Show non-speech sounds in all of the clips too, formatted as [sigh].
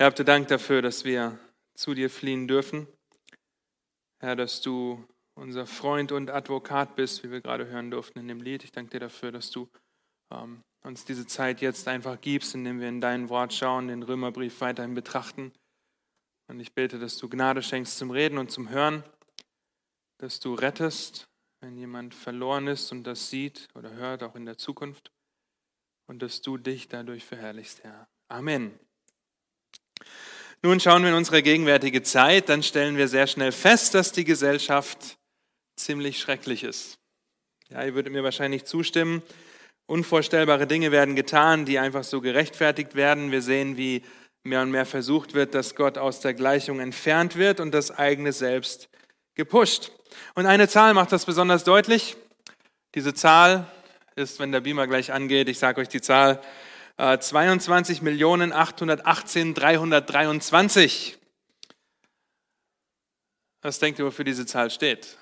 Herr, habt ihr Dank dafür, dass wir zu dir fliehen dürfen. Herr, dass du unser Freund und Advokat bist, wie wir gerade hören durften in dem Lied. Ich danke dir dafür, dass du ähm, uns diese Zeit jetzt einfach gibst, indem wir in dein Wort schauen, den Römerbrief weiterhin betrachten. Und ich bete, dass du Gnade schenkst zum Reden und zum Hören, dass du rettest, wenn jemand verloren ist und das sieht oder hört, auch in der Zukunft. Und dass du dich dadurch verherrlichst, Herr. Amen. Nun schauen wir in unsere gegenwärtige Zeit, dann stellen wir sehr schnell fest, dass die Gesellschaft ziemlich schrecklich ist. Ja, ihr würdet mir wahrscheinlich zustimmen. Unvorstellbare Dinge werden getan, die einfach so gerechtfertigt werden. Wir sehen, wie mehr und mehr versucht wird, dass Gott aus der Gleichung entfernt wird und das eigene Selbst gepusht. Und eine Zahl macht das besonders deutlich. Diese Zahl ist, wenn der Beamer gleich angeht, ich sage euch die Zahl, 22.818.323. Äh, Was denkt ihr, wofür diese Zahl steht?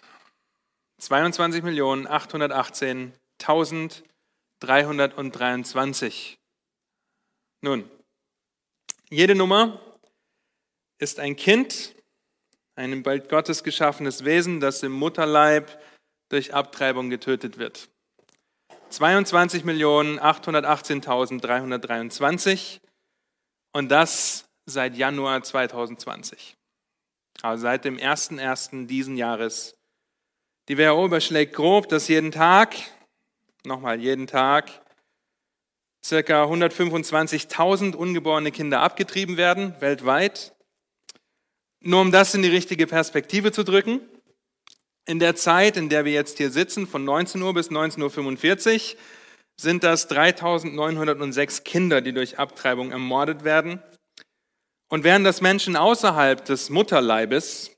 22.818.323. Nun, jede Nummer ist ein Kind, ein bald Gottes geschaffenes Wesen, das im Mutterleib durch Abtreibung getötet wird. 22.818.323 und das seit Januar 2020. Also seit dem 1.1. diesen Jahres. Die WHO überschlägt grob, dass jeden Tag, nochmal jeden Tag, circa 125.000 ungeborene Kinder abgetrieben werden, weltweit. Nur um das in die richtige Perspektive zu drücken, in der Zeit, in der wir jetzt hier sitzen, von 19 Uhr bis 19.45 Uhr, sind das 3.906 Kinder, die durch Abtreibung ermordet werden. Und wären das Menschen außerhalb des Mutterleibes,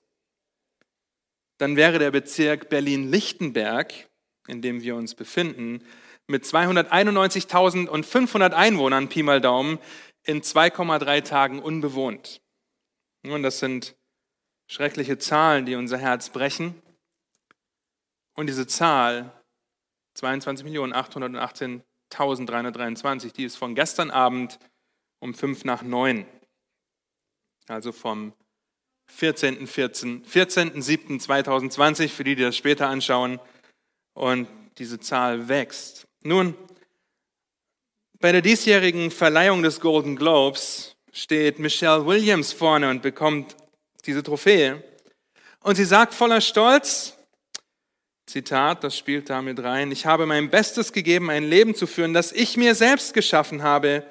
dann wäre der Bezirk Berlin-Lichtenberg, in dem wir uns befinden, mit 291.500 Einwohnern, Pi mal Daumen, in 2,3 Tagen unbewohnt. Und das sind schreckliche Zahlen, die unser Herz brechen. Und diese Zahl, 22.818.323, die ist von gestern Abend um 5 nach 9. Also vom 14.07.2020, 14. 14. für die, die das später anschauen. Und diese Zahl wächst. Nun, bei der diesjährigen Verleihung des Golden Globes steht Michelle Williams vorne und bekommt diese Trophäe. Und sie sagt voller Stolz, Zitat, das spielt da mit rein, ich habe mein Bestes gegeben, ein Leben zu führen, das ich mir selbst geschaffen habe.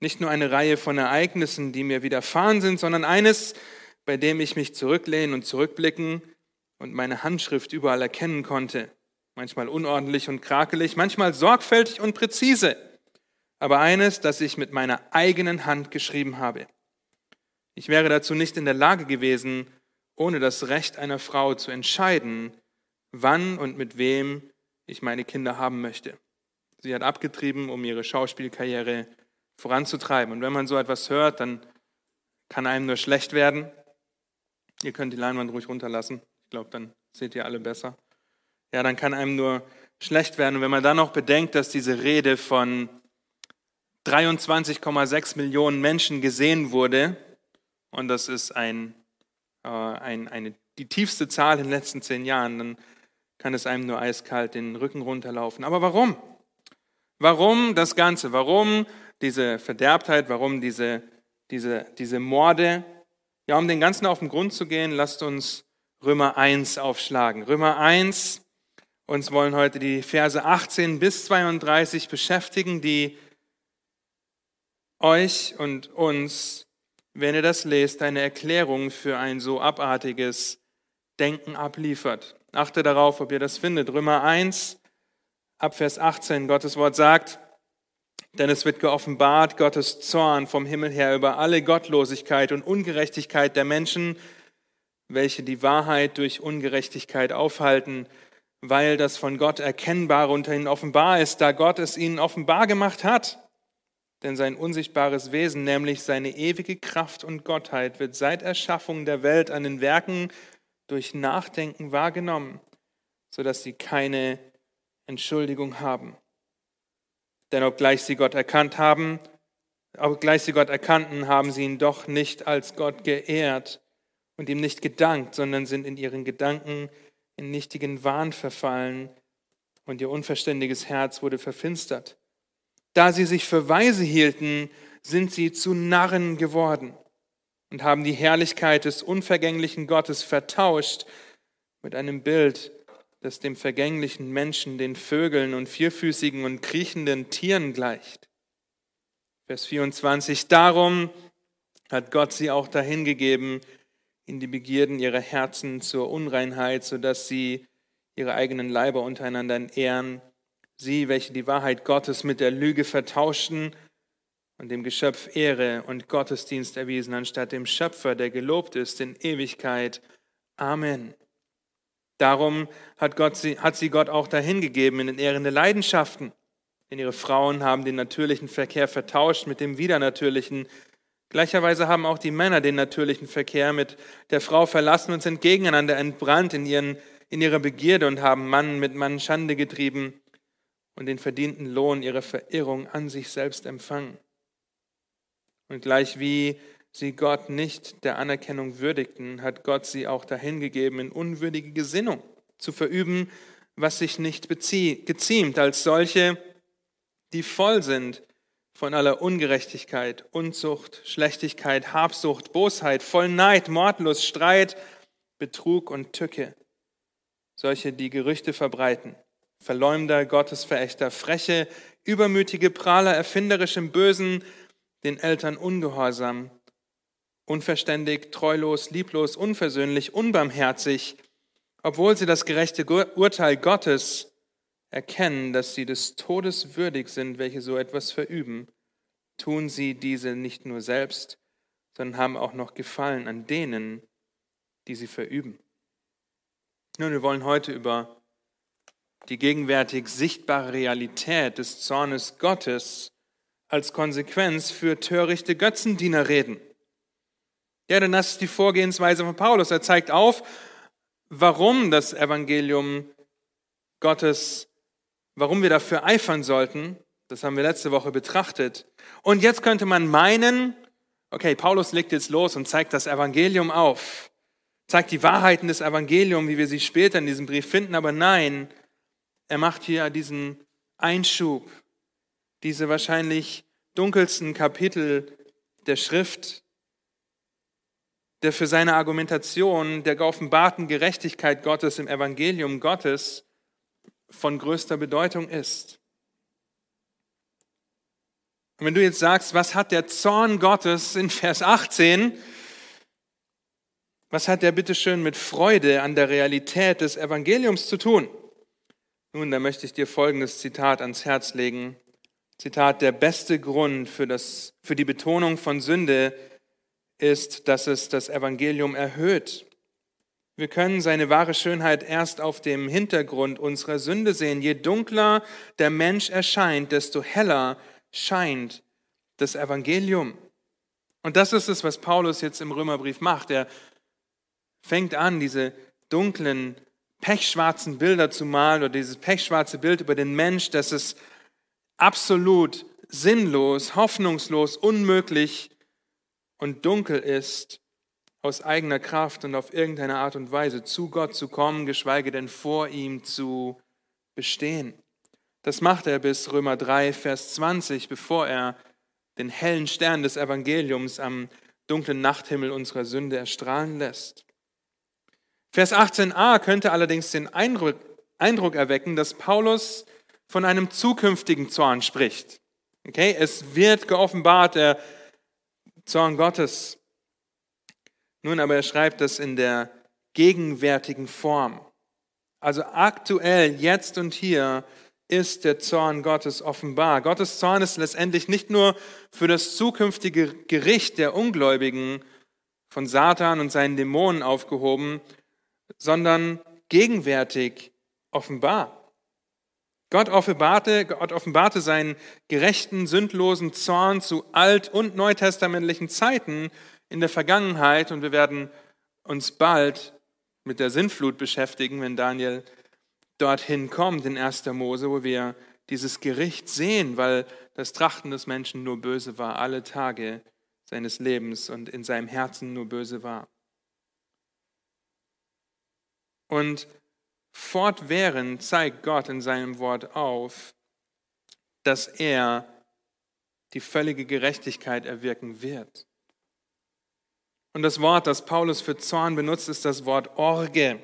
Nicht nur eine Reihe von Ereignissen, die mir widerfahren sind, sondern eines, bei dem ich mich zurücklehnen und zurückblicken und meine Handschrift überall erkennen konnte manchmal unordentlich und krakelig, manchmal sorgfältig und präzise, aber eines, das ich mit meiner eigenen Hand geschrieben habe. Ich wäre dazu nicht in der Lage gewesen, ohne das Recht einer Frau zu entscheiden, wann und mit wem ich meine Kinder haben möchte. Sie hat abgetrieben, um ihre Schauspielkarriere voranzutreiben. Und wenn man so etwas hört, dann kann einem nur schlecht werden. Ihr könnt die Leinwand ruhig runterlassen. Ich glaube, dann seht ihr alle besser ja, dann kann einem nur schlecht werden. Und wenn man dann noch bedenkt, dass diese Rede von 23,6 Millionen Menschen gesehen wurde, und das ist ein, äh, ein, eine, die tiefste Zahl in den letzten zehn Jahren, dann kann es einem nur eiskalt den Rücken runterlaufen. Aber warum? Warum das Ganze? Warum diese Verderbtheit? Warum diese, diese, diese Morde? Ja, um den Ganzen auf den Grund zu gehen, lasst uns Römer 1 aufschlagen. Römer 1, uns wollen heute die Verse 18 bis 32 beschäftigen, die euch und uns, wenn ihr das lest, eine Erklärung für ein so abartiges Denken abliefert. Achte darauf, ob ihr das findet. Römer 1, Abvers 18, Gottes Wort sagt, denn es wird geoffenbart Gottes Zorn vom Himmel her über alle Gottlosigkeit und Ungerechtigkeit der Menschen, welche die Wahrheit durch Ungerechtigkeit aufhalten weil das von Gott Erkennbare unter ihnen offenbar ist, da Gott es ihnen offenbar gemacht hat. Denn sein unsichtbares Wesen, nämlich seine ewige Kraft und Gottheit, wird seit Erschaffung der Welt an den Werken durch Nachdenken wahrgenommen, sodass sie keine Entschuldigung haben. Denn obgleich sie Gott erkannt haben, obgleich sie Gott erkannten, haben sie ihn doch nicht als Gott geehrt und ihm nicht gedankt, sondern sind in ihren Gedanken in nichtigen Wahn verfallen und ihr unverständiges Herz wurde verfinstert. Da sie sich für weise hielten, sind sie zu Narren geworden und haben die Herrlichkeit des unvergänglichen Gottes vertauscht mit einem Bild, das dem vergänglichen Menschen, den Vögeln und vierfüßigen und kriechenden Tieren gleicht. Vers 24. Darum hat Gott sie auch dahingegeben in die Begierden ihrer Herzen zur Unreinheit, sodass sie ihre eigenen Leiber untereinander ehren, sie, welche die Wahrheit Gottes mit der Lüge vertauschten und dem Geschöpf Ehre und Gottesdienst erwiesen, anstatt dem Schöpfer, der gelobt ist in Ewigkeit. Amen. Darum hat, Gott sie, hat sie Gott auch dahingegeben in den Ehren der Leidenschaften. Denn ihre Frauen haben den natürlichen Verkehr vertauscht mit dem widernatürlichen. Gleicherweise haben auch die Männer den natürlichen Verkehr mit der Frau verlassen und sind gegeneinander entbrannt in, ihren, in ihrer Begierde und haben Mann mit Mann Schande getrieben und den verdienten Lohn ihrer Verirrung an sich selbst empfangen. Und gleich wie sie Gott nicht der Anerkennung würdigten, hat Gott sie auch dahingegeben, in unwürdige Gesinnung zu verüben, was sich nicht geziemt, als solche, die voll sind von aller Ungerechtigkeit, Unzucht, Schlechtigkeit, Habsucht, Bosheit, voll Neid, Mordlust, Streit, Betrug und Tücke. Solche, die Gerüchte verbreiten, Verleumder, Gottesverächter, freche, übermütige Prahler, erfinderisch im Bösen, den Eltern ungehorsam, unverständig, treulos, lieblos, unversöhnlich, unbarmherzig, obwohl sie das gerechte Urteil Gottes erkennen, dass sie des Todes würdig sind, welche so etwas verüben, tun sie diese nicht nur selbst, sondern haben auch noch Gefallen an denen, die sie verüben. Nun, wir wollen heute über die gegenwärtig sichtbare Realität des Zornes Gottes als Konsequenz für törichte Götzendiener reden. Ja, denn das ist die Vorgehensweise von Paulus. Er zeigt auf, warum das Evangelium Gottes, warum wir dafür eifern sollten. Das haben wir letzte Woche betrachtet. Und jetzt könnte man meinen, okay, Paulus legt jetzt los und zeigt das Evangelium auf, zeigt die Wahrheiten des Evangeliums, wie wir sie später in diesem Brief finden, aber nein, er macht hier diesen Einschub diese wahrscheinlich dunkelsten Kapitel der Schrift, der für seine Argumentation der geoffenbarten Gerechtigkeit Gottes im Evangelium Gottes von größter Bedeutung ist. Und wenn du jetzt sagst, was hat der Zorn Gottes in Vers 18, was hat der bitteschön mit Freude an der Realität des Evangeliums zu tun? Nun, da möchte ich dir folgendes Zitat ans Herz legen Zitat, der beste Grund für, das, für die Betonung von Sünde ist, dass es das Evangelium erhöht. Wir können seine wahre Schönheit erst auf dem Hintergrund unserer Sünde sehen. Je dunkler der Mensch erscheint, desto heller scheint das Evangelium. Und das ist es, was Paulus jetzt im Römerbrief macht. Er fängt an, diese dunklen, pechschwarzen Bilder zu malen oder dieses pechschwarze Bild über den Mensch, dass es absolut sinnlos, hoffnungslos, unmöglich und dunkel ist, aus eigener Kraft und auf irgendeine Art und Weise zu Gott zu kommen, geschweige denn vor ihm zu bestehen. Das macht er bis Römer 3, Vers 20, bevor er den hellen Stern des Evangeliums am dunklen Nachthimmel unserer Sünde erstrahlen lässt. Vers 18a könnte allerdings den Eindruck, Eindruck erwecken, dass Paulus von einem zukünftigen Zorn spricht. Okay, es wird geoffenbart, der Zorn Gottes. Nun aber er schreibt das in der gegenwärtigen Form. Also aktuell, jetzt und hier ist der Zorn Gottes offenbar. Gottes Zorn ist letztendlich nicht nur für das zukünftige Gericht der Ungläubigen von Satan und seinen Dämonen aufgehoben, sondern gegenwärtig offenbar. Gott offenbarte, Gott offenbarte seinen gerechten, sündlosen Zorn zu alt- und neutestamentlichen Zeiten in der Vergangenheit und wir werden uns bald mit der Sintflut beschäftigen, wenn Daniel dorthin kommt in 1. Mose, wo wir dieses Gericht sehen, weil das Trachten des Menschen nur böse war, alle Tage seines Lebens und in seinem Herzen nur böse war. Und fortwährend zeigt Gott in seinem Wort auf, dass er die völlige Gerechtigkeit erwirken wird. Und das Wort, das Paulus für Zorn benutzt, ist das Wort Orge.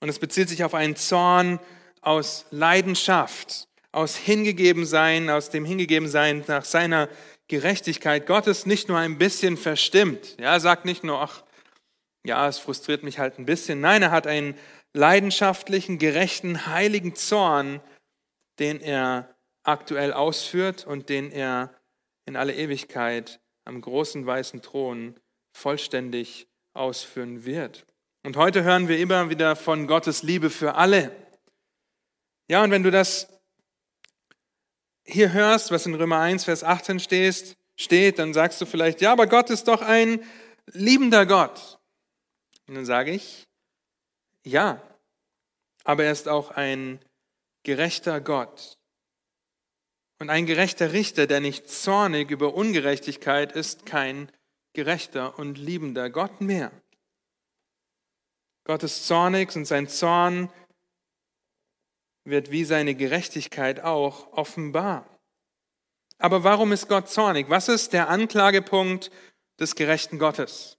Und es bezieht sich auf einen Zorn aus Leidenschaft, aus Hingegebensein, aus dem Hingegebensein nach seiner Gerechtigkeit. Gott ist nicht nur ein bisschen verstimmt. Ja, er sagt nicht nur, ach, ja, es frustriert mich halt ein bisschen. Nein, er hat einen leidenschaftlichen, gerechten, heiligen Zorn, den er aktuell ausführt und den er in alle Ewigkeit am großen weißen Thron vollständig ausführen wird. Und heute hören wir immer wieder von Gottes Liebe für alle. Ja, und wenn du das hier hörst, was in Römer 1, Vers 18 steht, steht, dann sagst du vielleicht, ja, aber Gott ist doch ein liebender Gott. Und dann sage ich, ja, aber er ist auch ein gerechter Gott. Und ein gerechter Richter, der nicht zornig über Ungerechtigkeit ist, kein gerechter und liebender Gott mehr. Gott ist zornig und sein Zorn wird wie seine Gerechtigkeit auch offenbar. Aber warum ist Gott zornig? Was ist der Anklagepunkt des gerechten Gottes?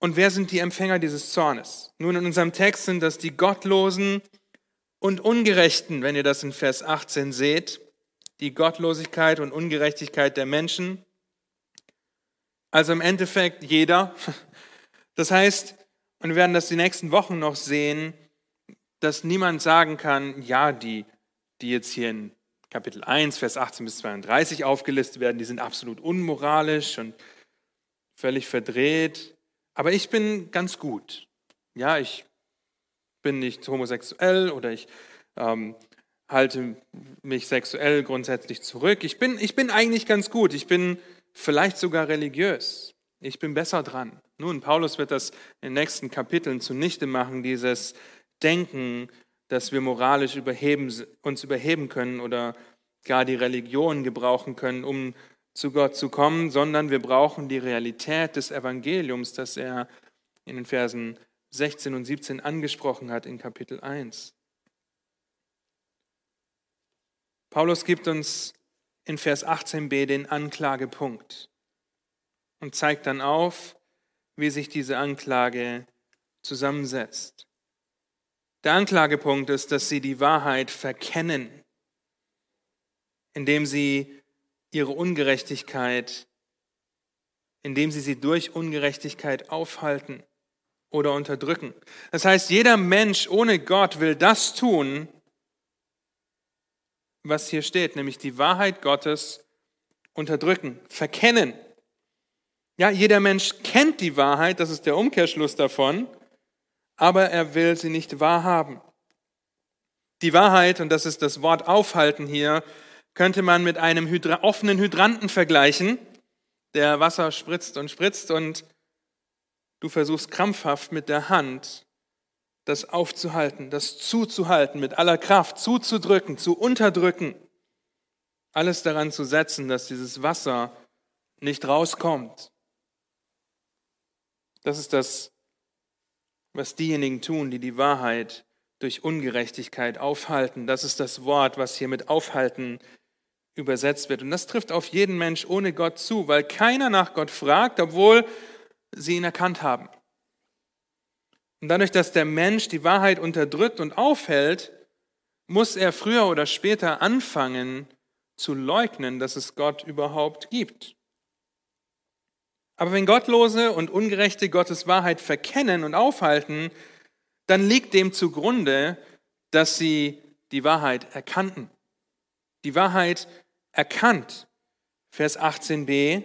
Und wer sind die Empfänger dieses Zornes? Nun, in unserem Text sind das die Gottlosen und Ungerechten, wenn ihr das in Vers 18 seht, die Gottlosigkeit und Ungerechtigkeit der Menschen. Also im Endeffekt jeder. [laughs] Das heißt, und wir werden das die nächsten Wochen noch sehen, dass niemand sagen kann, ja, die, die jetzt hier in Kapitel 1, Vers 18 bis 32 aufgelistet werden, die sind absolut unmoralisch und völlig verdreht. Aber ich bin ganz gut. Ja, ich bin nicht homosexuell oder ich ähm, halte mich sexuell grundsätzlich zurück. Ich bin, ich bin eigentlich ganz gut. Ich bin vielleicht sogar religiös. Ich bin besser dran. Nun, Paulus wird das in den nächsten Kapiteln zunichte machen, dieses denken, dass wir moralisch überheben, uns überheben können oder gar die Religion gebrauchen können, um zu Gott zu kommen, sondern wir brauchen die Realität des Evangeliums, das er in den Versen 16 und 17 angesprochen hat in Kapitel 1. Paulus gibt uns in Vers 18b den Anklagepunkt und zeigt dann auf, wie sich diese Anklage zusammensetzt. Der Anklagepunkt ist, dass sie die Wahrheit verkennen, indem sie ihre Ungerechtigkeit, indem sie sie durch Ungerechtigkeit aufhalten oder unterdrücken. Das heißt, jeder Mensch ohne Gott will das tun, was hier steht, nämlich die Wahrheit Gottes unterdrücken, verkennen. Ja, jeder Mensch kennt die Wahrheit, das ist der Umkehrschluss davon, aber er will sie nicht wahrhaben. Die Wahrheit, und das ist das Wort aufhalten hier, könnte man mit einem Hydra offenen Hydranten vergleichen, der Wasser spritzt und spritzt und du versuchst krampfhaft mit der Hand das aufzuhalten, das zuzuhalten, mit aller Kraft zuzudrücken, zu unterdrücken, alles daran zu setzen, dass dieses Wasser nicht rauskommt. Das ist das was diejenigen tun, die die Wahrheit durch Ungerechtigkeit aufhalten. Das ist das Wort, was hier mit aufhalten übersetzt wird. Und das trifft auf jeden Mensch ohne Gott zu, weil keiner nach Gott fragt, obwohl sie ihn erkannt haben. Und dadurch, dass der Mensch die Wahrheit unterdrückt und aufhält, muss er früher oder später anfangen zu leugnen, dass es Gott überhaupt gibt. Aber wenn Gottlose und Ungerechte Gottes Wahrheit verkennen und aufhalten, dann liegt dem zugrunde, dass sie die Wahrheit erkannten. Die Wahrheit erkannt. Vers 18b,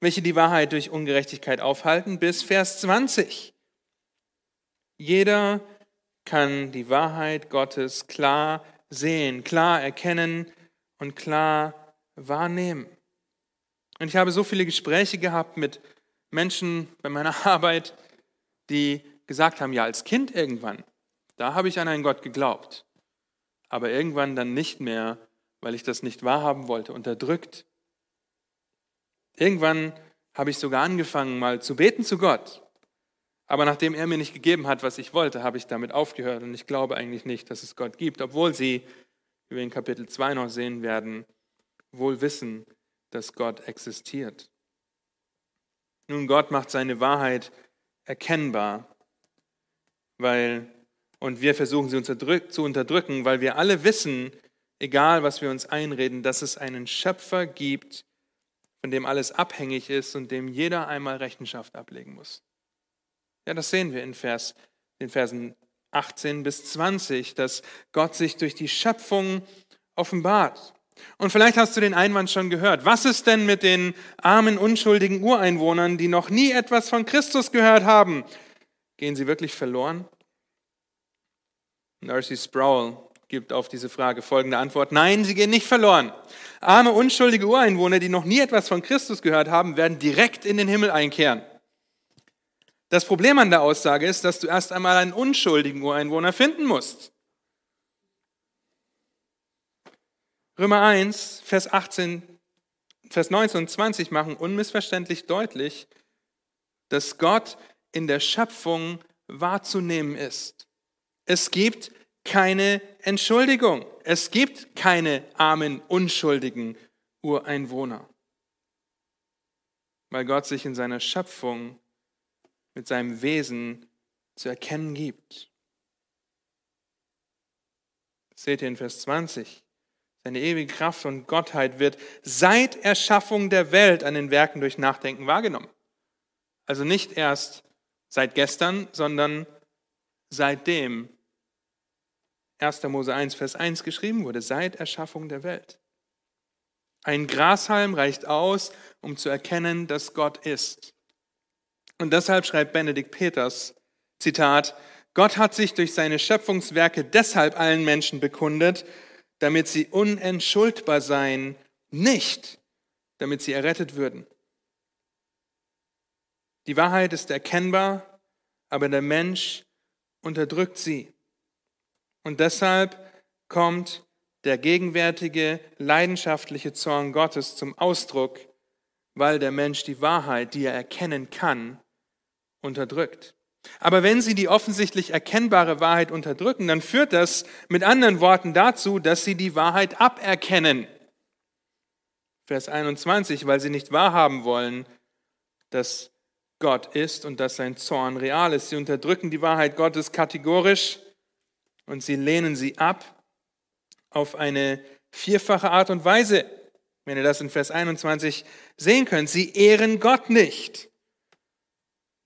welche die Wahrheit durch Ungerechtigkeit aufhalten, bis Vers 20. Jeder kann die Wahrheit Gottes klar sehen, klar erkennen und klar wahrnehmen. Und ich habe so viele Gespräche gehabt mit Menschen bei meiner [laughs] Arbeit, die gesagt haben, ja, als Kind irgendwann, da habe ich an einen Gott geglaubt. aber irgendwann dann nicht mehr, weil ich das nicht wahrhaben wollte, unterdrückt. Irgendwann habe ich sogar angefangen, mal zu beten zu Gott. Aber nachdem er mir nicht gegeben hat, was ich wollte, habe ich damit aufgehört. Und ich glaube eigentlich nicht, dass es Gott gibt, obwohl sie, wie wir in Kapitel 2 noch sehen werden, wohl wissen, dass Gott existiert. Nun, Gott macht seine Wahrheit erkennbar, weil, und wir versuchen sie zu unterdrücken, weil wir alle wissen, egal was wir uns einreden, dass es einen Schöpfer gibt, von dem alles abhängig ist und dem jeder einmal Rechenschaft ablegen muss. Ja, das sehen wir in Vers, den Versen 18 bis 20, dass Gott sich durch die Schöpfung offenbart. Und vielleicht hast du den Einwand schon gehört. Was ist denn mit den armen, unschuldigen Ureinwohnern, die noch nie etwas von Christus gehört haben? Gehen sie wirklich verloren? Narcy Sproul gibt auf diese Frage folgende Antwort. Nein, sie gehen nicht verloren. Arme, unschuldige Ureinwohner, die noch nie etwas von Christus gehört haben, werden direkt in den Himmel einkehren. Das Problem an der Aussage ist, dass du erst einmal einen unschuldigen Ureinwohner finden musst. Römer 1, Vers 18, Vers 19 und 20 machen unmissverständlich deutlich, dass Gott in der Schöpfung wahrzunehmen ist. Es gibt keine Entschuldigung. Es gibt keine armen, unschuldigen Ureinwohner. Weil Gott sich in seiner Schöpfung mit seinem Wesen zu erkennen gibt. Seht ihr in Vers 20. Seine ewige Kraft und Gottheit wird seit Erschaffung der Welt an den Werken durch Nachdenken wahrgenommen. Also nicht erst seit gestern, sondern seitdem 1. Mose 1, Vers 1 geschrieben wurde, seit Erschaffung der Welt. Ein Grashalm reicht aus, um zu erkennen, dass Gott ist. Und deshalb schreibt Benedikt Peters, Zitat, Gott hat sich durch seine Schöpfungswerke deshalb allen Menschen bekundet, damit sie unentschuldbar seien, nicht damit sie errettet würden. Die Wahrheit ist erkennbar, aber der Mensch unterdrückt sie. Und deshalb kommt der gegenwärtige leidenschaftliche Zorn Gottes zum Ausdruck, weil der Mensch die Wahrheit, die er erkennen kann, unterdrückt. Aber wenn sie die offensichtlich erkennbare Wahrheit unterdrücken, dann führt das mit anderen Worten dazu, dass sie die Wahrheit aberkennen. Vers 21, weil sie nicht wahrhaben wollen, dass Gott ist und dass sein Zorn real ist. Sie unterdrücken die Wahrheit Gottes kategorisch und sie lehnen sie ab auf eine vierfache Art und Weise. Wenn ihr das in Vers 21 sehen könnt, sie ehren Gott nicht.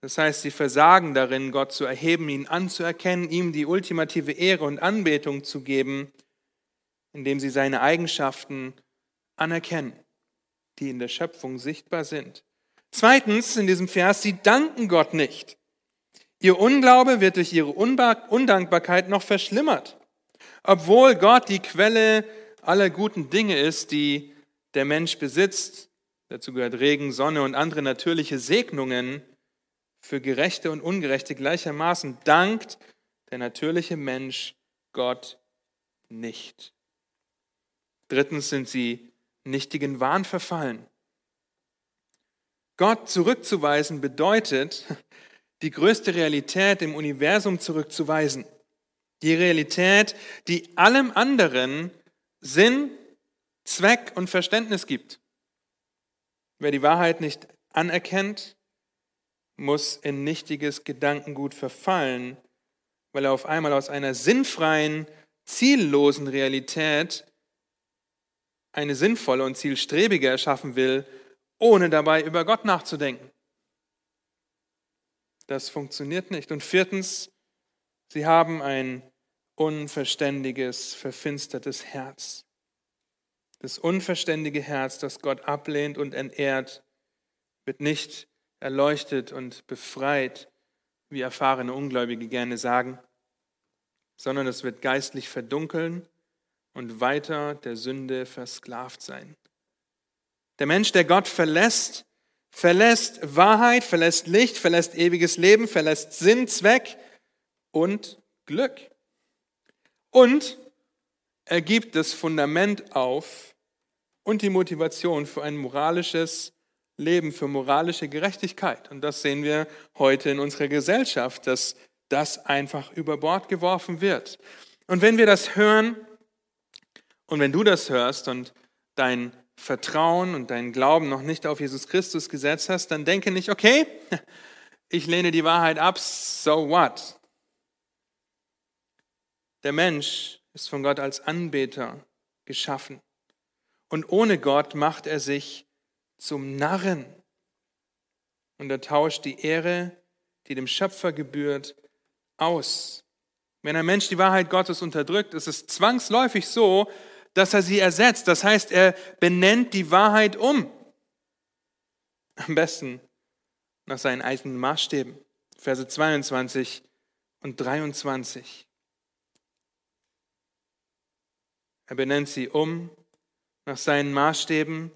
Das heißt, sie versagen darin, Gott zu erheben, ihn anzuerkennen, ihm die ultimative Ehre und Anbetung zu geben, indem sie seine Eigenschaften anerkennen, die in der Schöpfung sichtbar sind. Zweitens, in diesem Vers, sie danken Gott nicht. Ihr Unglaube wird durch ihre Undankbarkeit noch verschlimmert. Obwohl Gott die Quelle aller guten Dinge ist, die der Mensch besitzt, dazu gehört Regen, Sonne und andere natürliche Segnungen, für Gerechte und Ungerechte gleichermaßen dankt der natürliche Mensch Gott nicht. Drittens sind sie nichtigen Wahn verfallen. Gott zurückzuweisen bedeutet, die größte Realität im Universum zurückzuweisen. Die Realität, die allem anderen Sinn, Zweck und Verständnis gibt. Wer die Wahrheit nicht anerkennt, muss in nichtiges Gedankengut verfallen, weil er auf einmal aus einer sinnfreien, ziellosen Realität eine sinnvolle und zielstrebige erschaffen will, ohne dabei über Gott nachzudenken. Das funktioniert nicht. Und viertens, sie haben ein unverständiges, verfinstertes Herz. Das unverständige Herz, das Gott ablehnt und entehrt, wird nicht erleuchtet und befreit, wie erfahrene Ungläubige gerne sagen, sondern es wird geistlich verdunkeln und weiter der Sünde versklavt sein. Der Mensch, der Gott verlässt, verlässt Wahrheit, verlässt Licht, verlässt ewiges Leben, verlässt Sinn, Zweck und Glück. Und er gibt das Fundament auf und die Motivation für ein moralisches Leben, für moralische Gerechtigkeit. Und das sehen wir heute in unserer Gesellschaft, dass das einfach über Bord geworfen wird. Und wenn wir das hören und wenn du das hörst und dein Vertrauen und dein Glauben noch nicht auf Jesus Christus gesetzt hast, dann denke nicht, okay, ich lehne die Wahrheit ab, so what? Der Mensch ist von Gott als Anbeter geschaffen. Und ohne Gott macht er sich zum Narren. Und er tauscht die Ehre, die dem Schöpfer gebührt, aus. Wenn ein Mensch die Wahrheit Gottes unterdrückt, ist es zwangsläufig so, dass er sie ersetzt. Das heißt, er benennt die Wahrheit um. Am besten nach seinen eigenen Maßstäben. Verse 22 und 23. Er benennt sie um nach seinen Maßstäben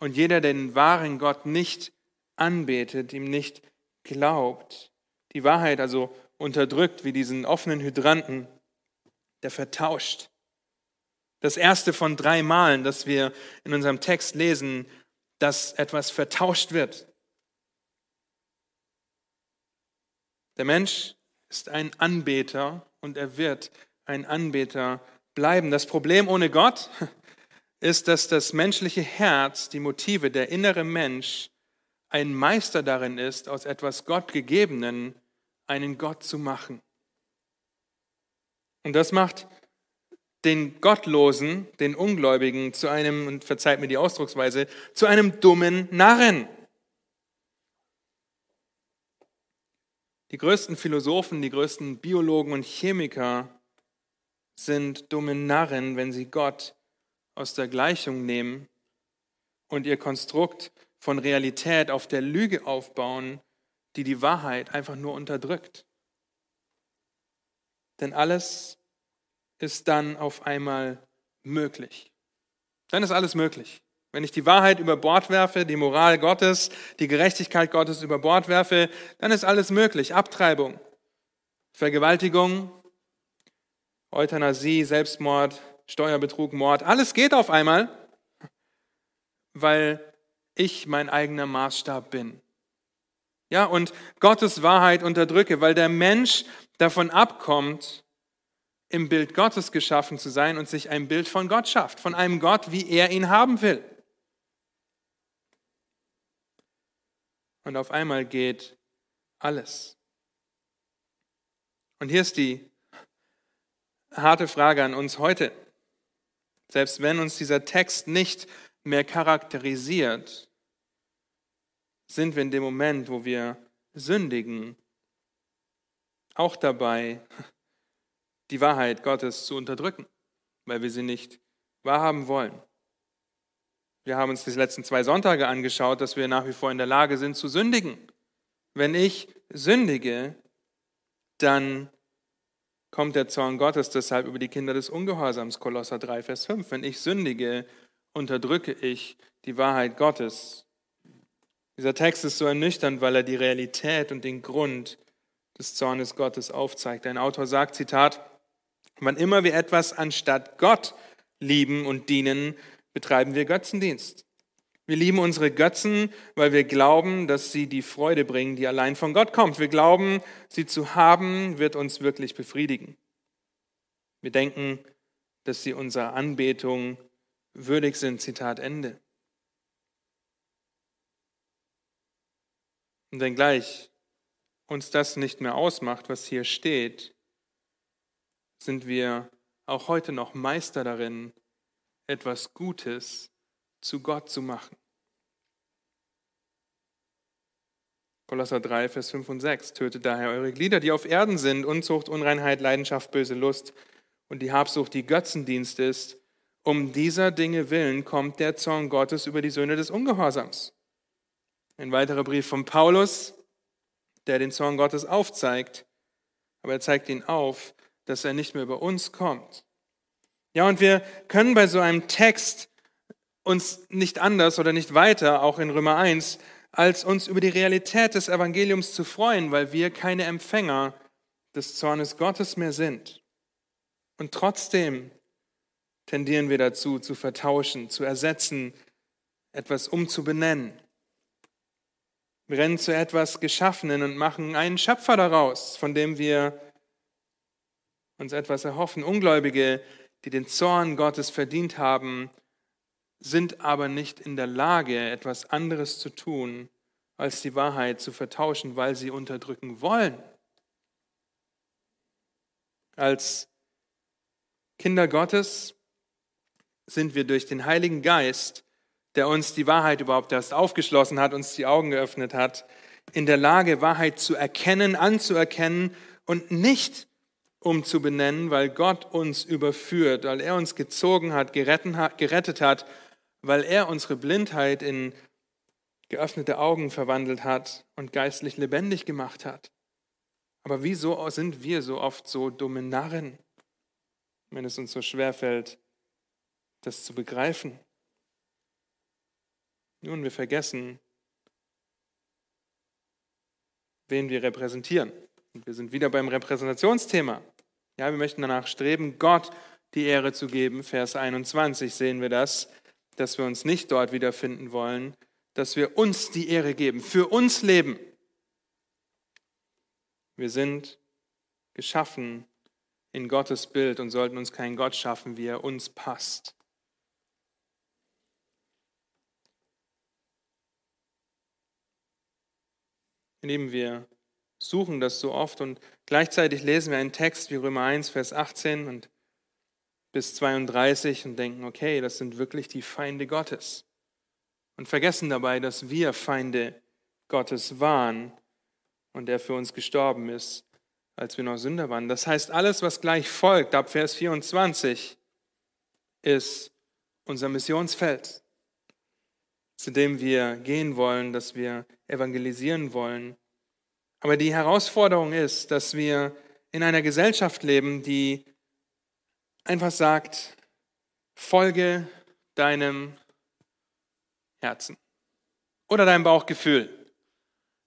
und jeder, der den wahren Gott nicht anbetet, ihm nicht glaubt, die Wahrheit also unterdrückt wie diesen offenen Hydranten, der vertauscht. Das erste von drei Malen, das wir in unserem Text lesen, dass etwas vertauscht wird. Der Mensch ist ein Anbeter und er wird ein Anbeter bleiben. Das Problem ohne Gott [laughs] ist, dass das menschliche Herz, die Motive, der innere Mensch ein Meister darin ist, aus etwas Gottgegebenen einen Gott zu machen. Und das macht den Gottlosen, den Ungläubigen zu einem, und verzeiht mir die Ausdrucksweise, zu einem dummen Narren. Die größten Philosophen, die größten Biologen und Chemiker sind dumme Narren, wenn sie Gott aus der Gleichung nehmen und ihr Konstrukt von Realität auf der Lüge aufbauen, die die Wahrheit einfach nur unterdrückt. Denn alles ist dann auf einmal möglich. Dann ist alles möglich. Wenn ich die Wahrheit über Bord werfe, die Moral Gottes, die Gerechtigkeit Gottes über Bord werfe, dann ist alles möglich. Abtreibung, Vergewaltigung, Euthanasie, Selbstmord, Steuerbetrug, Mord, alles geht auf einmal, weil ich mein eigener Maßstab bin. Ja, und Gottes Wahrheit unterdrücke, weil der Mensch davon abkommt, im Bild Gottes geschaffen zu sein und sich ein Bild von Gott schafft, von einem Gott, wie er ihn haben will. Und auf einmal geht alles. Und hier ist die harte Frage an uns heute. Selbst wenn uns dieser Text nicht mehr charakterisiert, sind wir in dem Moment, wo wir sündigen, auch dabei, die Wahrheit Gottes zu unterdrücken, weil wir sie nicht wahrhaben wollen. Wir haben uns die letzten zwei Sonntage angeschaut, dass wir nach wie vor in der Lage sind zu sündigen. Wenn ich sündige, dann kommt der Zorn Gottes deshalb über die Kinder des Ungehorsams, Kolosser 3, Vers 5. Wenn ich sündige, unterdrücke ich die Wahrheit Gottes. Dieser Text ist so ernüchternd, weil er die Realität und den Grund des Zornes Gottes aufzeigt. Ein Autor sagt, Zitat, wann immer wir etwas anstatt Gott lieben und dienen, betreiben wir Götzendienst. Wir lieben unsere Götzen, weil wir glauben, dass sie die Freude bringen, die allein von Gott kommt. Wir glauben, sie zu haben, wird uns wirklich befriedigen. Wir denken, dass sie unserer Anbetung würdig sind. Zitat Ende. Und wenngleich uns das nicht mehr ausmacht, was hier steht, sind wir auch heute noch Meister darin, etwas Gutes zu Gott zu machen. Kolosser 3, Vers 5 und 6. Tötet daher eure Glieder, die auf Erden sind, Unzucht, Unreinheit, Leidenschaft, böse Lust und die Habsucht, die Götzendienst ist. Um dieser Dinge willen kommt der Zorn Gottes über die Söhne des Ungehorsams. Ein weiterer Brief von Paulus, der den Zorn Gottes aufzeigt, aber er zeigt ihn auf, dass er nicht mehr über uns kommt. Ja, und wir können bei so einem Text uns nicht anders oder nicht weiter, auch in Römer 1, als uns über die Realität des Evangeliums zu freuen, weil wir keine Empfänger des Zornes Gottes mehr sind. Und trotzdem tendieren wir dazu, zu vertauschen, zu ersetzen, etwas umzubenennen. Wir rennen zu etwas Geschaffenen und machen einen Schöpfer daraus, von dem wir uns etwas erhoffen. Ungläubige, die den Zorn Gottes verdient haben, sind aber nicht in der Lage, etwas anderes zu tun, als die Wahrheit zu vertauschen, weil sie unterdrücken wollen. Als Kinder Gottes sind wir durch den Heiligen Geist, der uns die Wahrheit überhaupt erst aufgeschlossen hat, uns die Augen geöffnet hat, in der Lage, Wahrheit zu erkennen, anzuerkennen und nicht umzubenennen, weil Gott uns überführt, weil er uns gezogen hat, gerettet hat weil er unsere Blindheit in geöffnete Augen verwandelt hat und geistlich lebendig gemacht hat. Aber wieso sind wir so oft so dumme Narren, wenn es uns so schwer fällt, das zu begreifen? Nun, wir vergessen, wen wir repräsentieren. Und wir sind wieder beim Repräsentationsthema. Ja, wir möchten danach streben, Gott die Ehre zu geben. Vers 21 sehen wir das dass wir uns nicht dort wiederfinden wollen, dass wir uns die Ehre geben, für uns leben. Wir sind geschaffen in Gottes Bild und sollten uns keinen Gott schaffen, wie er uns passt. Lieben wir suchen das so oft und gleichzeitig lesen wir einen Text wie Römer 1, Vers 18 und bis 32 und denken, okay, das sind wirklich die Feinde Gottes. Und vergessen dabei, dass wir Feinde Gottes waren und er für uns gestorben ist, als wir noch Sünder waren. Das heißt, alles, was gleich folgt, ab Vers 24, ist unser Missionsfeld, zu dem wir gehen wollen, dass wir evangelisieren wollen. Aber die Herausforderung ist, dass wir in einer Gesellschaft leben, die einfach sagt, folge deinem Herzen oder deinem Bauchgefühl.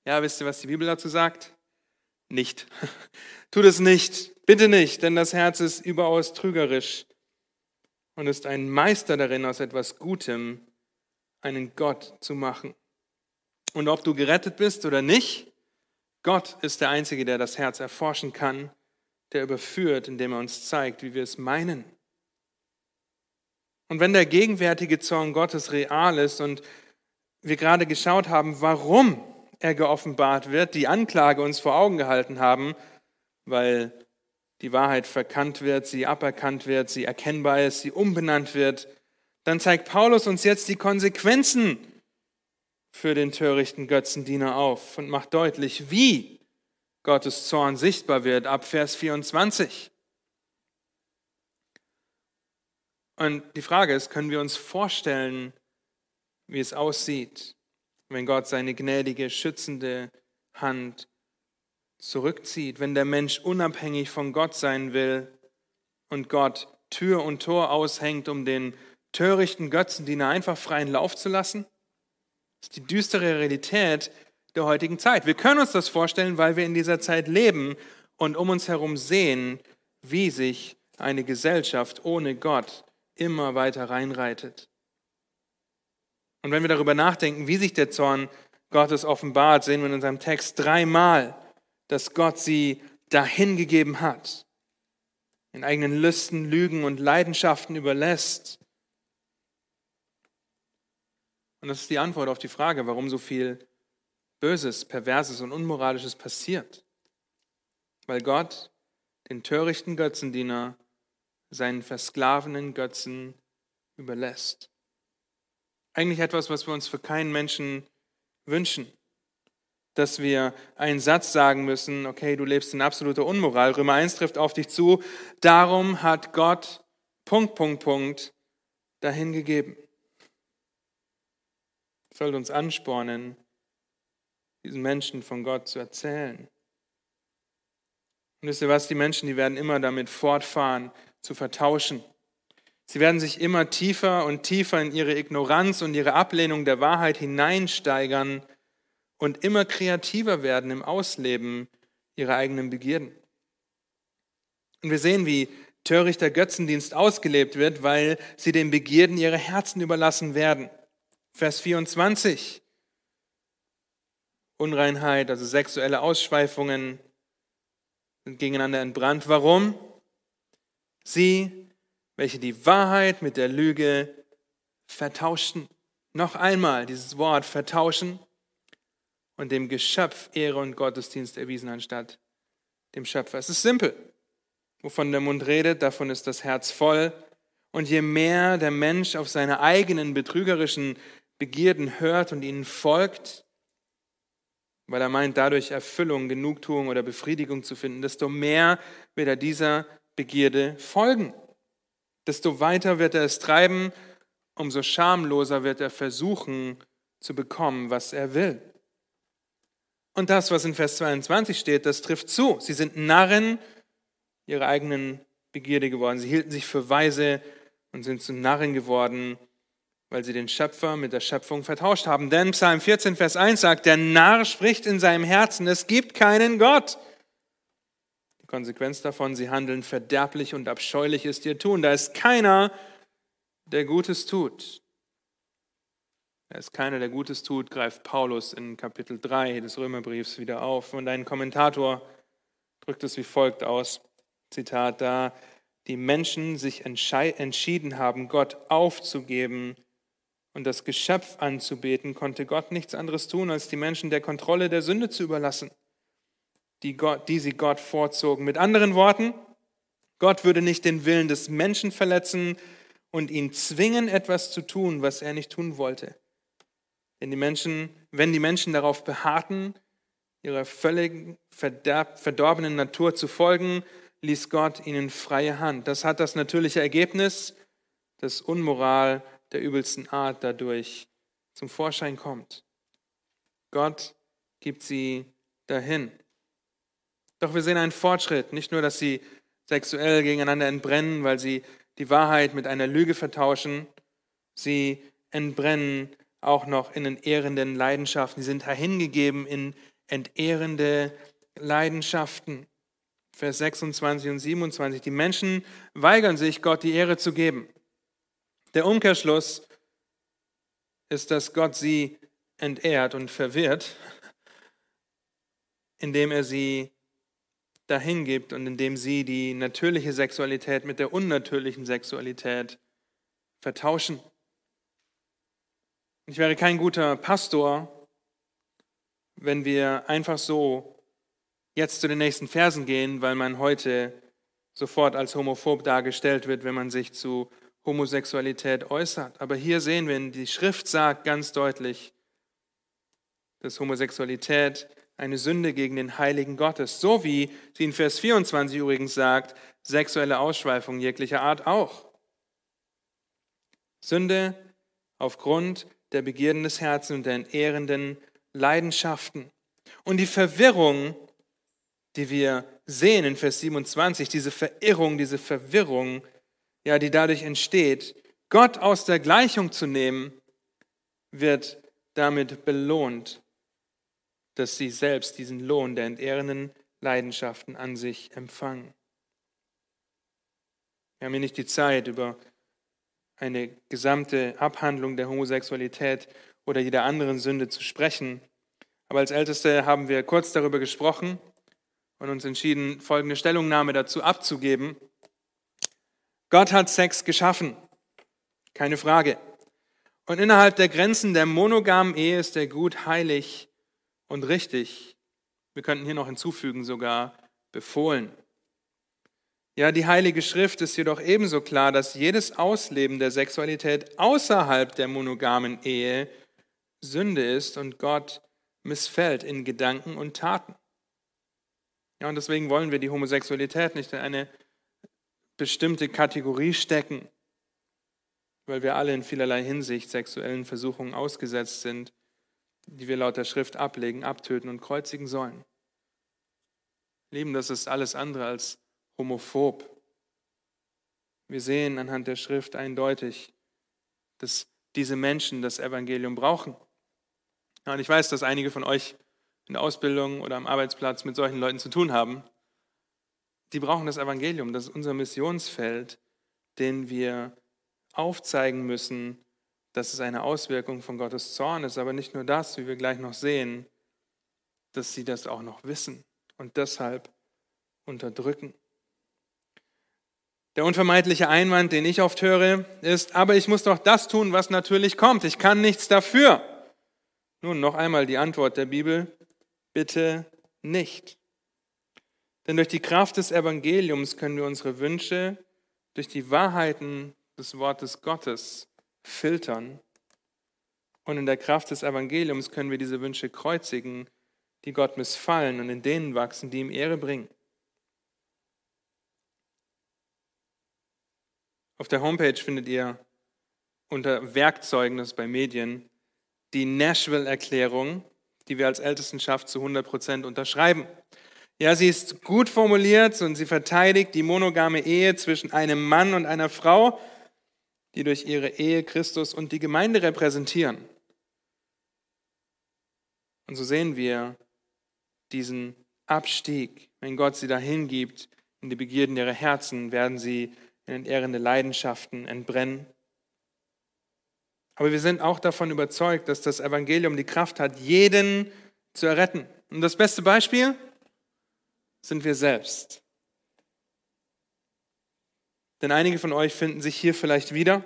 Ja, wisst ihr, was die Bibel dazu sagt? Nicht. [laughs] Tut es nicht, bitte nicht, denn das Herz ist überaus trügerisch und ist ein Meister darin, aus etwas Gutem einen Gott zu machen. Und ob du gerettet bist oder nicht, Gott ist der Einzige, der das Herz erforschen kann der überführt, indem er uns zeigt, wie wir es meinen. Und wenn der gegenwärtige Zorn Gottes real ist und wir gerade geschaut haben, warum er geoffenbart wird, die Anklage uns vor Augen gehalten haben, weil die Wahrheit verkannt wird, sie aberkannt wird, sie erkennbar ist, sie umbenannt wird, dann zeigt Paulus uns jetzt die Konsequenzen für den törichten Götzendiener auf und macht deutlich, wie Gottes Zorn sichtbar wird, ab Vers 24. Und die Frage ist, können wir uns vorstellen, wie es aussieht, wenn Gott seine gnädige, schützende Hand zurückzieht, wenn der Mensch unabhängig von Gott sein will und Gott Tür und Tor aushängt, um den törichten Götzendiener einfach freien Lauf zu lassen? Das ist die düstere Realität, der heutigen Zeit. Wir können uns das vorstellen, weil wir in dieser Zeit leben und um uns herum sehen, wie sich eine Gesellschaft ohne Gott immer weiter reinreitet. Und wenn wir darüber nachdenken, wie sich der Zorn Gottes offenbart, sehen wir in unserem Text dreimal, dass Gott sie dahingegeben hat, in eigenen Lüsten, Lügen und Leidenschaften überlässt. Und das ist die Antwort auf die Frage, warum so viel Böses, Perverses und Unmoralisches passiert, weil Gott den törichten Götzendiener seinen versklavenen Götzen überlässt. Eigentlich etwas, was wir uns für keinen Menschen wünschen. Dass wir einen Satz sagen müssen, okay, du lebst in absoluter Unmoral, Römer 1 trifft auf dich zu, darum hat Gott Punkt, Punkt, Punkt dahin gegeben. Soll uns anspornen, diesen Menschen von Gott zu erzählen. Und wisst ihr was, die Menschen, die werden immer damit fortfahren, zu vertauschen. Sie werden sich immer tiefer und tiefer in ihre Ignoranz und ihre Ablehnung der Wahrheit hineinsteigern und immer kreativer werden im Ausleben ihrer eigenen Begierden. Und wir sehen, wie törichter Götzendienst ausgelebt wird, weil sie den Begierden ihrer Herzen überlassen werden. Vers 24. Unreinheit, also sexuelle Ausschweifungen sind gegeneinander entbrannt. Warum? Sie, welche die Wahrheit mit der Lüge vertauschten. Noch einmal dieses Wort vertauschen und dem Geschöpf Ehre und Gottesdienst erwiesen anstatt dem Schöpfer. Es ist simpel. Wovon der Mund redet, davon ist das Herz voll. Und je mehr der Mensch auf seine eigenen betrügerischen Begierden hört und ihnen folgt, weil er meint, dadurch Erfüllung, Genugtuung oder Befriedigung zu finden, desto mehr wird er dieser Begierde folgen. Desto weiter wird er es treiben, umso schamloser wird er versuchen zu bekommen, was er will. Und das, was in Vers 22 steht, das trifft zu. Sie sind Narren ihrer eigenen Begierde geworden. Sie hielten sich für weise und sind zu Narren geworden, weil sie den Schöpfer mit der Schöpfung vertauscht haben. Denn Psalm 14, Vers 1 sagt, der Narr spricht in seinem Herzen, es gibt keinen Gott. Die Konsequenz davon, sie handeln verderblich und abscheulich ist ihr Tun. Da ist keiner, der Gutes tut. Er ist keiner, der Gutes tut, greift Paulus in Kapitel 3 des Römerbriefs wieder auf. Und ein Kommentator drückt es wie folgt aus. Zitat, da die Menschen sich entschieden haben, Gott aufzugeben und das Geschöpf anzubeten, konnte Gott nichts anderes tun, als die Menschen der Kontrolle der Sünde zu überlassen, die, Gott, die sie Gott vorzogen. Mit anderen Worten, Gott würde nicht den Willen des Menschen verletzen und ihn zwingen, etwas zu tun, was er nicht tun wollte. Denn die Menschen, wenn die Menschen darauf beharrten, ihrer völlig verdorbenen Natur zu folgen, ließ Gott ihnen freie Hand. Das hat das natürliche Ergebnis, dass Unmoral der übelsten Art dadurch zum Vorschein kommt. Gott gibt sie dahin. Doch wir sehen einen Fortschritt, nicht nur, dass sie sexuell gegeneinander entbrennen, weil sie die Wahrheit mit einer Lüge vertauschen, sie entbrennen auch noch in entehrenden Leidenschaften. Sie sind dahingegeben in entehrende Leidenschaften. Vers 26 und 27. Die Menschen weigern sich, Gott die Ehre zu geben. Der Umkehrschluss ist, dass Gott sie entehrt und verwirrt, indem er sie dahin gibt und indem sie die natürliche Sexualität mit der unnatürlichen Sexualität vertauschen. Ich wäre kein guter Pastor, wenn wir einfach so jetzt zu den nächsten Versen gehen, weil man heute sofort als homophob dargestellt wird, wenn man sich zu Homosexualität äußert. Aber hier sehen wir, die Schrift sagt ganz deutlich, dass Homosexualität eine Sünde gegen den heiligen Gottes, so wie sie in Vers 24 übrigens sagt, sexuelle Ausschweifung jeglicher Art auch. Sünde aufgrund der Begierden des Herzens und der entehrenden Leidenschaften. Und die Verwirrung, die wir sehen in Vers 27, diese Verirrung, diese Verwirrung, ja, die dadurch entsteht, Gott aus der Gleichung zu nehmen, wird damit belohnt, dass sie selbst diesen Lohn der entehrenden Leidenschaften an sich empfangen. Wir haben hier nicht die Zeit, über eine gesamte Abhandlung der Homosexualität oder jeder anderen Sünde zu sprechen. Aber als Älteste haben wir kurz darüber gesprochen und uns entschieden, folgende Stellungnahme dazu abzugeben. Gott hat Sex geschaffen, keine Frage. Und innerhalb der Grenzen der monogamen Ehe ist er gut, heilig und richtig. Wir könnten hier noch hinzufügen, sogar befohlen. Ja, die Heilige Schrift ist jedoch ebenso klar, dass jedes Ausleben der Sexualität außerhalb der monogamen Ehe Sünde ist und Gott missfällt in Gedanken und Taten. Ja, und deswegen wollen wir die Homosexualität nicht in eine bestimmte Kategorie stecken, weil wir alle in vielerlei Hinsicht sexuellen Versuchungen ausgesetzt sind, die wir laut der Schrift ablegen, abtöten und kreuzigen sollen. Lieben, das ist alles andere als homophob. Wir sehen anhand der Schrift eindeutig, dass diese Menschen das Evangelium brauchen. und ich weiß, dass einige von euch in der Ausbildung oder am Arbeitsplatz mit solchen Leuten zu tun haben, Die brauchen das Evangelium, das ist unser Missionsfeld, den wir aufzeigen müssen, dass es eine Auswirkung von Gottes Zorn ist. Aber nicht nur das, wie wir gleich noch sehen, dass sie das auch noch wissen und deshalb unterdrücken. Der unvermeidliche Einwand, den ich oft höre, ist, aber ich muss doch das tun, was natürlich kommt. Ich kann nichts dafür. Nun noch einmal die Antwort der Bibel. Bitte nicht. Denn durch die Kraft des Evangeliums können wir unsere Wünsche durch die Wahrheiten des Wortes Gottes filtern. Und in der Kraft des Evangeliums können wir diese Wünsche kreuzigen, die Gott missfallen und in denen wachsen, die ihm Ehre bringen. Auf der Homepage findet ihr unter Werkzeugen, das ist bei Medien, die Nashville-Erklärung, die wir als Ältestenschaft zu 100 Prozent unterschreiben. Ja, sie ist gut formuliert und sie verteidigt die monogame Ehe zwischen einem Mann und einer Frau, die durch ihre Ehe Christus und die Gemeinde repräsentieren. Und so sehen wir diesen Abstieg. Wenn Gott sie dahin gibt, in die Begierden ihrer Herzen, werden sie in entehrende Leidenschaften entbrennen. Aber wir sind auch davon überzeugt, dass das Evangelium die Kraft hat, jeden zu erretten. Und das beste Beispiel sind wir selbst. Denn einige von euch finden sich hier vielleicht wieder.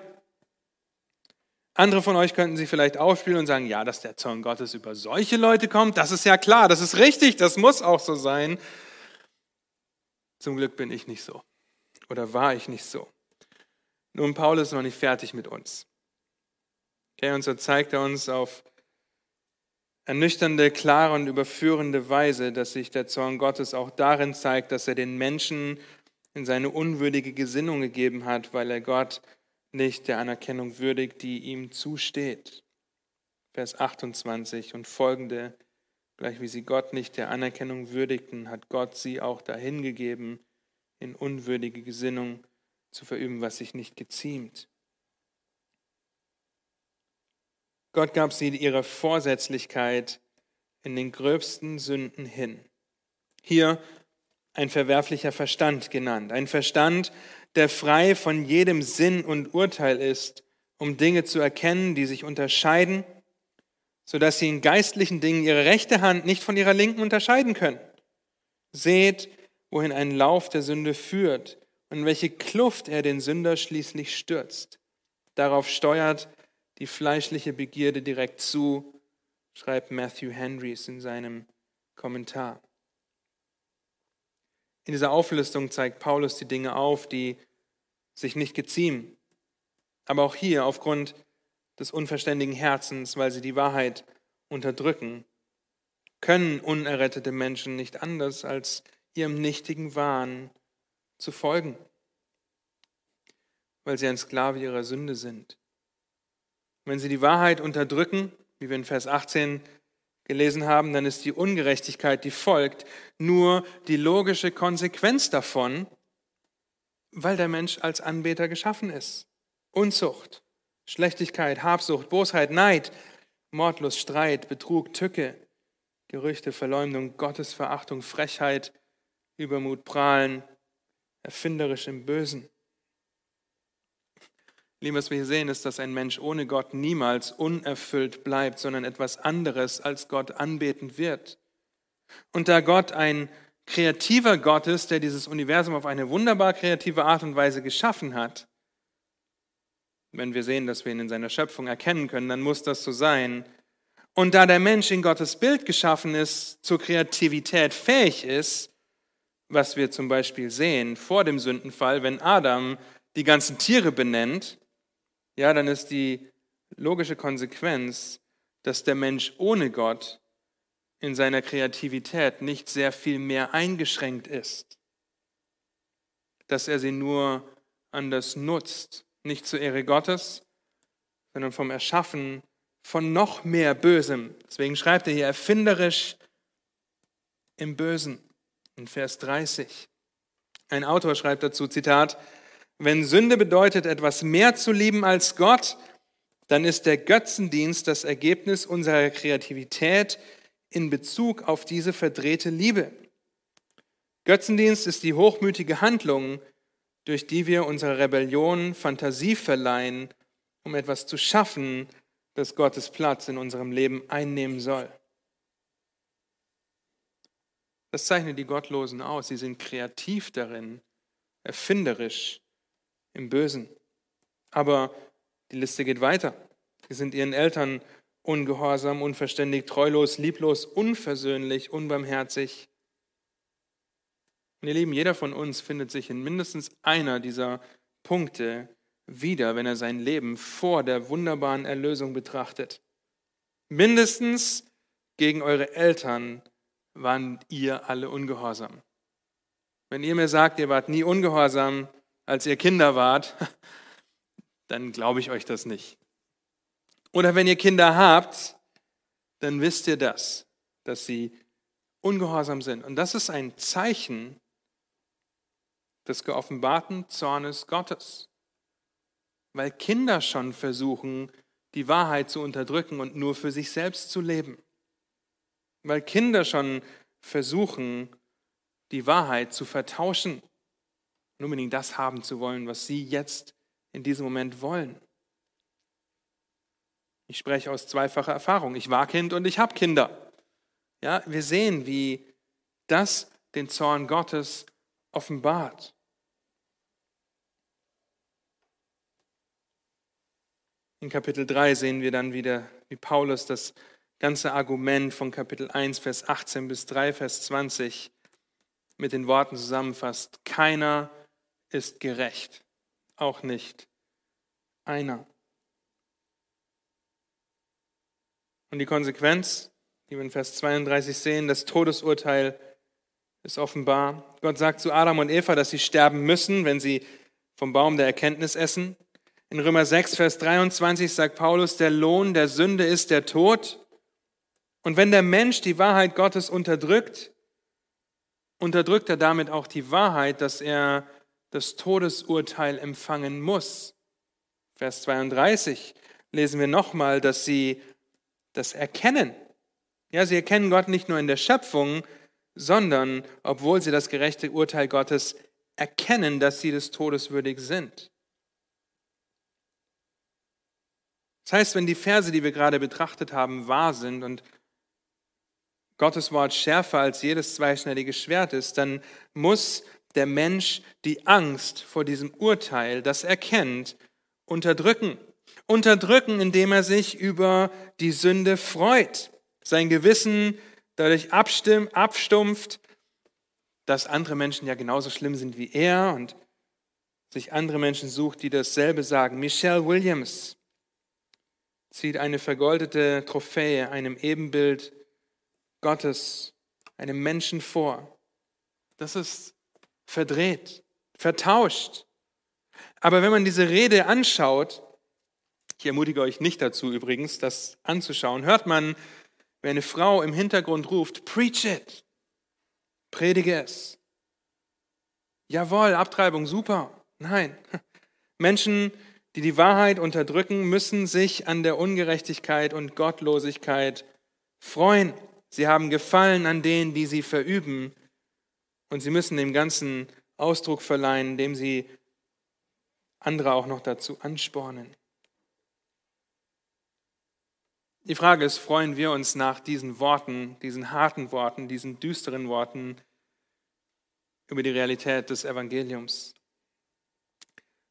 Andere von euch könnten sich vielleicht aufspielen und sagen, ja, dass der Zorn Gottes über solche Leute kommt, das ist ja klar, das ist richtig, das muss auch so sein. Zum Glück bin ich nicht so. Oder war ich nicht so? Nun, Paulus ist noch nicht fertig mit uns. Okay, und so zeigt er uns auf ernüchternde, klare und überführende Weise, dass sich der Zorn Gottes auch darin zeigt, dass er den Menschen in seine unwürdige Gesinnung gegeben hat, weil er Gott nicht der Anerkennung würdigt, die ihm zusteht. Vers 28 und folgende, gleich wie sie Gott nicht der Anerkennung würdigten, hat Gott sie auch dahingegeben, in unwürdige Gesinnung zu verüben, was sich nicht geziemt. Gott gab sie ihrer Vorsätzlichkeit in den gröbsten Sünden hin. Hier ein verwerflicher Verstand genannt. Ein Verstand, der frei von jedem Sinn und Urteil ist, um Dinge zu erkennen, die sich unterscheiden, sodass sie in geistlichen Dingen ihre rechte Hand nicht von ihrer linken unterscheiden können. Seht, wohin ein Lauf der Sünde führt und welche Kluft er den Sünder schließlich stürzt. Darauf steuert die fleischliche Begierde direkt zu, schreibt Matthew Henrys in seinem Kommentar. In dieser Auflistung zeigt Paulus die Dinge auf, die sich nicht geziemen. Aber auch hier aufgrund des unverständigen Herzens, weil sie die Wahrheit unterdrücken, können unerrettete Menschen nicht anders als ihrem nichtigen Wahn zu folgen, weil sie ein Sklave ihrer Sünde sind. Wenn sie die Wahrheit unterdrücken, wie wir in Vers 18 gelesen haben, dann ist die Ungerechtigkeit, die folgt, nur die logische Konsequenz davon, weil der Mensch als Anbeter geschaffen ist. Unzucht, Schlechtigkeit, Habsucht, Bosheit, Neid, Mordlust, Streit, Betrug, Tücke, Gerüchte, Verleumdung, Gottesverachtung, Frechheit, Übermut, Prahlen, erfinderisch im Bösen. Lieben, was wir hier sehen, ist, dass ein Mensch ohne Gott niemals unerfüllt bleibt, sondern etwas anderes als Gott anbeten wird. Und da Gott ein kreativer Gott ist, der dieses Universum auf eine wunderbar kreative Art und Weise geschaffen hat, wenn wir sehen, dass wir ihn in seiner Schöpfung erkennen können, dann muss das so sein. Und da der Mensch in Gottes Bild geschaffen ist, zur Kreativität fähig ist, was wir zum Beispiel sehen vor dem Sündenfall, wenn Adam die ganzen Tiere benennt, ja, dann ist die logische Konsequenz, dass der Mensch ohne Gott in seiner Kreativität nicht sehr viel mehr eingeschränkt ist, dass er sie nur anders nutzt, nicht zur Ehre Gottes, sondern vom Erschaffen von noch mehr Bösem. Deswegen schreibt er hier erfinderisch im Bösen in Vers 30. Ein Autor schreibt dazu, Zitat, wenn Sünde bedeutet, etwas mehr zu lieben als Gott, dann ist der Götzendienst das Ergebnis unserer Kreativität in Bezug auf diese verdrehte Liebe. Götzendienst ist die hochmütige Handlung, durch die wir unserer Rebellion Fantasie verleihen, um etwas zu schaffen, das Gottes Platz in unserem Leben einnehmen soll. Das zeichnet die Gottlosen aus. Sie sind kreativ darin, erfinderisch im Bösen. Aber die Liste geht weiter. Sie sind ihren Eltern ungehorsam, unverständig, treulos, lieblos, unversöhnlich, unbarmherzig. Und ihr Lieben, jeder von uns findet sich in mindestens einer dieser Punkte wieder, wenn er sein Leben vor der wunderbaren Erlösung betrachtet. Mindestens gegen eure Eltern waren ihr alle ungehorsam. Wenn ihr mir sagt, ihr wart nie ungehorsam, als ihr Kinder wart, [laughs] dann glaube ich euch das nicht. Oder wenn ihr Kinder habt, dann wisst ihr das, dass sie ungehorsam sind. Und das ist ein Zeichen des geoffenbarten Zornes Gottes. Weil Kinder schon versuchen, die Wahrheit zu unterdrücken und nur für sich selbst zu leben. Weil Kinder schon versuchen, die Wahrheit zu vertauschen und unbedingt das haben zu wollen, was sie jetzt in diesem Moment wollen. Ich spreche aus zweifacher Erfahrung. Ich war Kind und ich habe Kinder. Ja, wir sehen, wie das den Zorn Gottes offenbart. In Kapitel 3 sehen wir dann wieder, wie Paulus das ganze Argument von Kapitel 1, Vers 18 bis 3, Vers 20 mit den Worten zusammenfasst. Keiner ist gerecht, auch nicht einer. Und die Konsequenz, die wir in Vers 32 sehen, das Todesurteil ist offenbar. Gott sagt zu Adam und Eva, dass sie sterben müssen, wenn sie vom Baum der Erkenntnis essen. In Römer 6, Vers 23 sagt Paulus, der Lohn der Sünde ist der Tod. Und wenn der Mensch die Wahrheit Gottes unterdrückt, unterdrückt er damit auch die Wahrheit, dass er das Todesurteil empfangen muss. Vers 32 lesen wir nochmal, dass sie das erkennen. Ja, sie erkennen Gott nicht nur in der Schöpfung, sondern obwohl sie das gerechte Urteil Gottes erkennen, dass sie des Todes würdig sind. Das heißt, wenn die Verse, die wir gerade betrachtet haben, wahr sind und Gottes Wort schärfer als jedes zweischneidige Schwert ist, dann muss der Mensch die Angst vor diesem Urteil, das er kennt, unterdrücken. Unterdrücken, indem er sich über die Sünde freut, sein Gewissen dadurch abstumpft, dass andere Menschen ja genauso schlimm sind wie er und sich andere Menschen sucht, die dasselbe sagen. Michelle Williams zieht eine vergoldete Trophäe, einem Ebenbild Gottes, einem Menschen vor. Das ist verdreht, vertauscht. Aber wenn man diese Rede anschaut, ich ermutige euch nicht dazu übrigens, das anzuschauen, hört man, wenn eine Frau im Hintergrund ruft, preach it, predige es. Jawohl, Abtreibung, super. Nein, Menschen, die die Wahrheit unterdrücken, müssen sich an der Ungerechtigkeit und Gottlosigkeit freuen. Sie haben Gefallen an denen, die sie verüben. Und sie müssen dem Ganzen Ausdruck verleihen, indem sie andere auch noch dazu anspornen. Die Frage ist, freuen wir uns nach diesen Worten, diesen harten Worten, diesen düsteren Worten über die Realität des Evangeliums?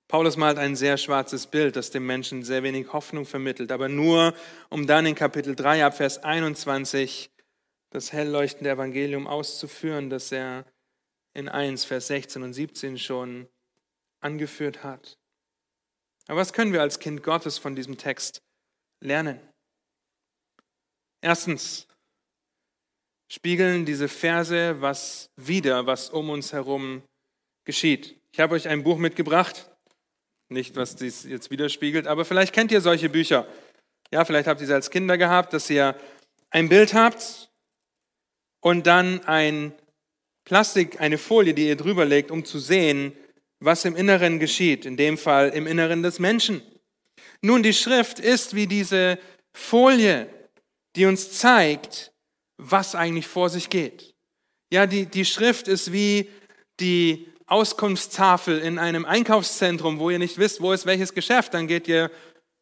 Paulus malt ein sehr schwarzes Bild, das dem Menschen sehr wenig Hoffnung vermittelt, aber nur um dann in Kapitel 3 ab Vers 21 das hellleuchtende Evangelium auszuführen, das er in 1 Vers 16 und 17 schon angeführt hat. Aber was können wir als Kind Gottes von diesem Text lernen? Erstens spiegeln diese Verse was wider, was um uns herum geschieht. Ich habe euch ein Buch mitgebracht, nicht, was dies jetzt widerspiegelt, aber vielleicht kennt ihr solche Bücher. Ja, vielleicht habt ihr sie als Kinder gehabt, dass ihr ein Bild habt und dann ein Plastik, eine Folie, die ihr drüber legt, um zu sehen, was im Inneren geschieht, in dem Fall im Inneren des Menschen. Nun, die Schrift ist wie diese Folie, die uns zeigt, was eigentlich vor sich geht. Ja, die, die Schrift ist wie die Auskunftstafel in einem Einkaufszentrum, wo ihr nicht wisst, wo ist welches Geschäft. Dann geht ihr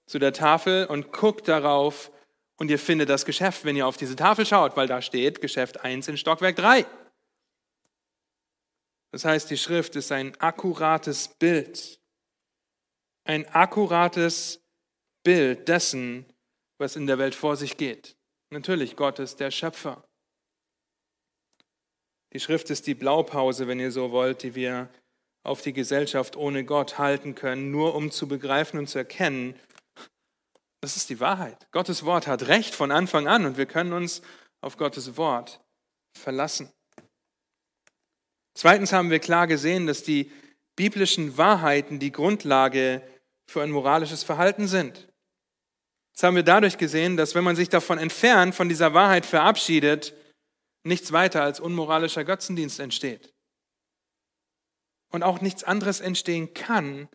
zu der Tafel und guckt darauf und ihr findet das Geschäft, wenn ihr auf diese Tafel schaut, weil da steht Geschäft 1 in Stockwerk 3. Das heißt, die Schrift ist ein akkurates Bild. Ein akkurates Bild dessen, was in der Welt vor sich geht. Natürlich, Gott ist der Schöpfer. Die Schrift ist die Blaupause, wenn ihr so wollt, die wir auf die Gesellschaft ohne Gott halten können, nur um zu begreifen und zu erkennen, das ist die Wahrheit. Gottes Wort hat Recht von Anfang an und wir können uns auf Gottes Wort verlassen. Zweitens haben wir klar gesehen, dass die biblischen Wahrheiten die Grundlage für ein moralisches Verhalten sind. Das haben wir dadurch gesehen, dass wenn man sich davon entfernt, von dieser Wahrheit verabschiedet, nichts weiter als unmoralischer Götzendienst entsteht. Und auch nichts anderes entstehen kann,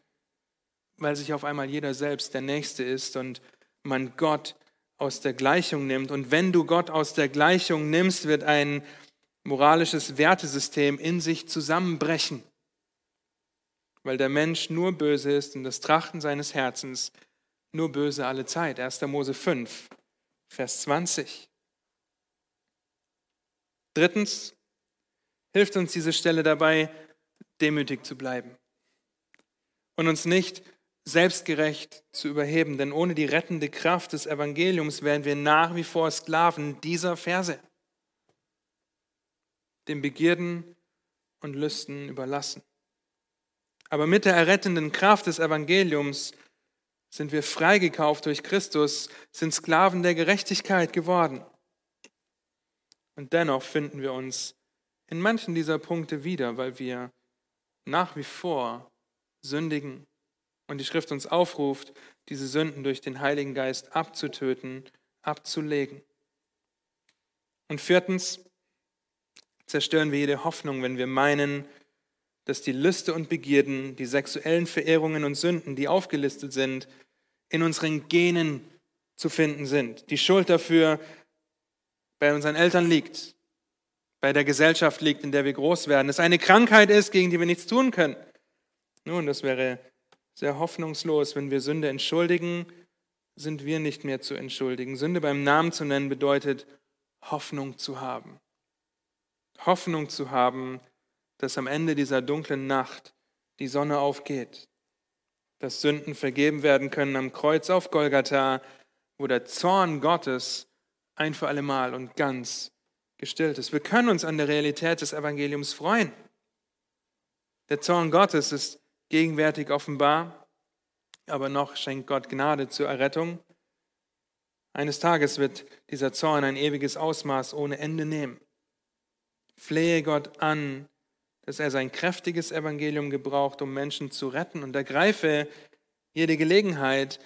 weil sich auf einmal jeder selbst der Nächste ist und man Gott aus der Gleichung nimmt. Und wenn du Gott aus der Gleichung nimmst, wird ein moralisches Wertesystem in sich zusammenbrechen, weil der Mensch nur böse ist und das Trachten seines Herzens nur böse alle Zeit. 1. Mose 5, Vers 20. Drittens hilft uns diese Stelle dabei, demütig zu bleiben und uns nicht selbstgerecht zu überheben, denn ohne die rettende Kraft des Evangeliums wären wir nach wie vor Sklaven dieser Verse, den Begierden und Lüsten überlassen. Aber mit der errettenden Kraft des Evangeliums sind wir freigekauft durch Christus, sind Sklaven der Gerechtigkeit geworden. Und dennoch finden wir uns in manchen dieser Punkte wieder, weil wir nach wie vor sündigen und die Schrift uns aufruft, diese Sünden durch den Heiligen Geist abzutöten, abzulegen. Und viertens zerstören wir jede Hoffnung, wenn wir meinen, dass die Lüste und Begierden, die sexuellen Verehrungen und Sünden, die aufgelistet sind, in unseren Genen zu finden sind. Die Schuld dafür bei unseren Eltern liegt, bei der Gesellschaft liegt, in der wir groß werden, es eine Krankheit ist, gegen die wir nichts tun können. Nun, das wäre sehr hoffnungslos. Wenn wir Sünde entschuldigen, sind wir nicht mehr zu entschuldigen. Sünde beim Namen zu nennen bedeutet, Hoffnung zu haben. Hoffnung zu haben, dass am Ende dieser dunklen Nacht die Sonne aufgeht, dass Sünden vergeben werden können am Kreuz auf Golgatha, wo der Zorn Gottes ein für alle Mal und ganz gestillt ist. Wir können uns an der Realität des Evangeliums freuen. Der Zorn Gottes ist gegenwärtig offenbar, aber noch schenkt Gott Gnade zur Errettung. Eines Tages wird dieser Zorn ein ewiges Ausmaß ohne Ende nehmen. Flehe Gott an, dass er sein kräftiges Evangelium gebraucht, um Menschen zu retten und ergreife jede Gelegenheit,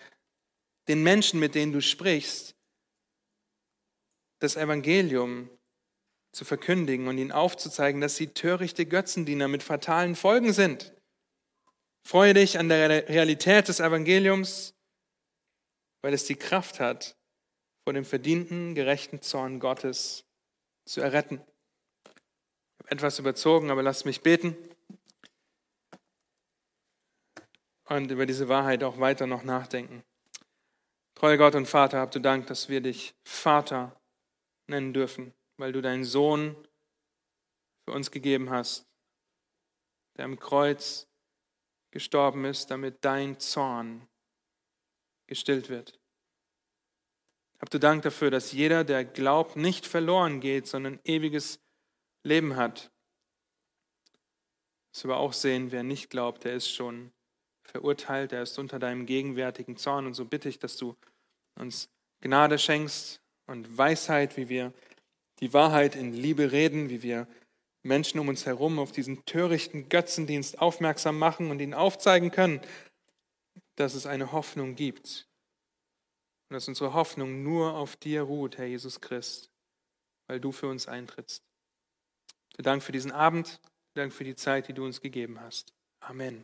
den Menschen, mit denen du sprichst, das Evangelium zu verkündigen und ihnen aufzuzeigen, dass sie törichte Götzendiener mit fatalen Folgen sind. Freue dich an der Realität des Evangeliums, weil es die Kraft hat, vor dem verdienten, gerechten Zorn Gottes zu erretten. Etwas überzogen, aber lasst mich beten und über diese Wahrheit auch weiter noch nachdenken. Treuer Gott und Vater, habt du Dank, dass wir dich Vater nennen dürfen, weil du deinen Sohn für uns gegeben hast, der am Kreuz gestorben ist, damit dein Zorn gestillt wird. Hab du Dank dafür, dass jeder, der glaubt, nicht verloren geht, sondern ewiges Leben hat. Dass wir auch sehen, wer nicht glaubt, der ist schon verurteilt, der ist unter deinem gegenwärtigen Zorn. Und so bitte ich, dass du uns Gnade schenkst und Weisheit, wie wir die Wahrheit in Liebe reden, wie wir Menschen um uns herum auf diesen törichten Götzendienst aufmerksam machen und ihnen aufzeigen können, dass es eine Hoffnung gibt. Und dass unsere Hoffnung nur auf dir ruht, Herr Jesus Christ, weil du für uns eintrittst. Dank für diesen Abend, Dank für die Zeit, die du uns gegeben hast. Amen.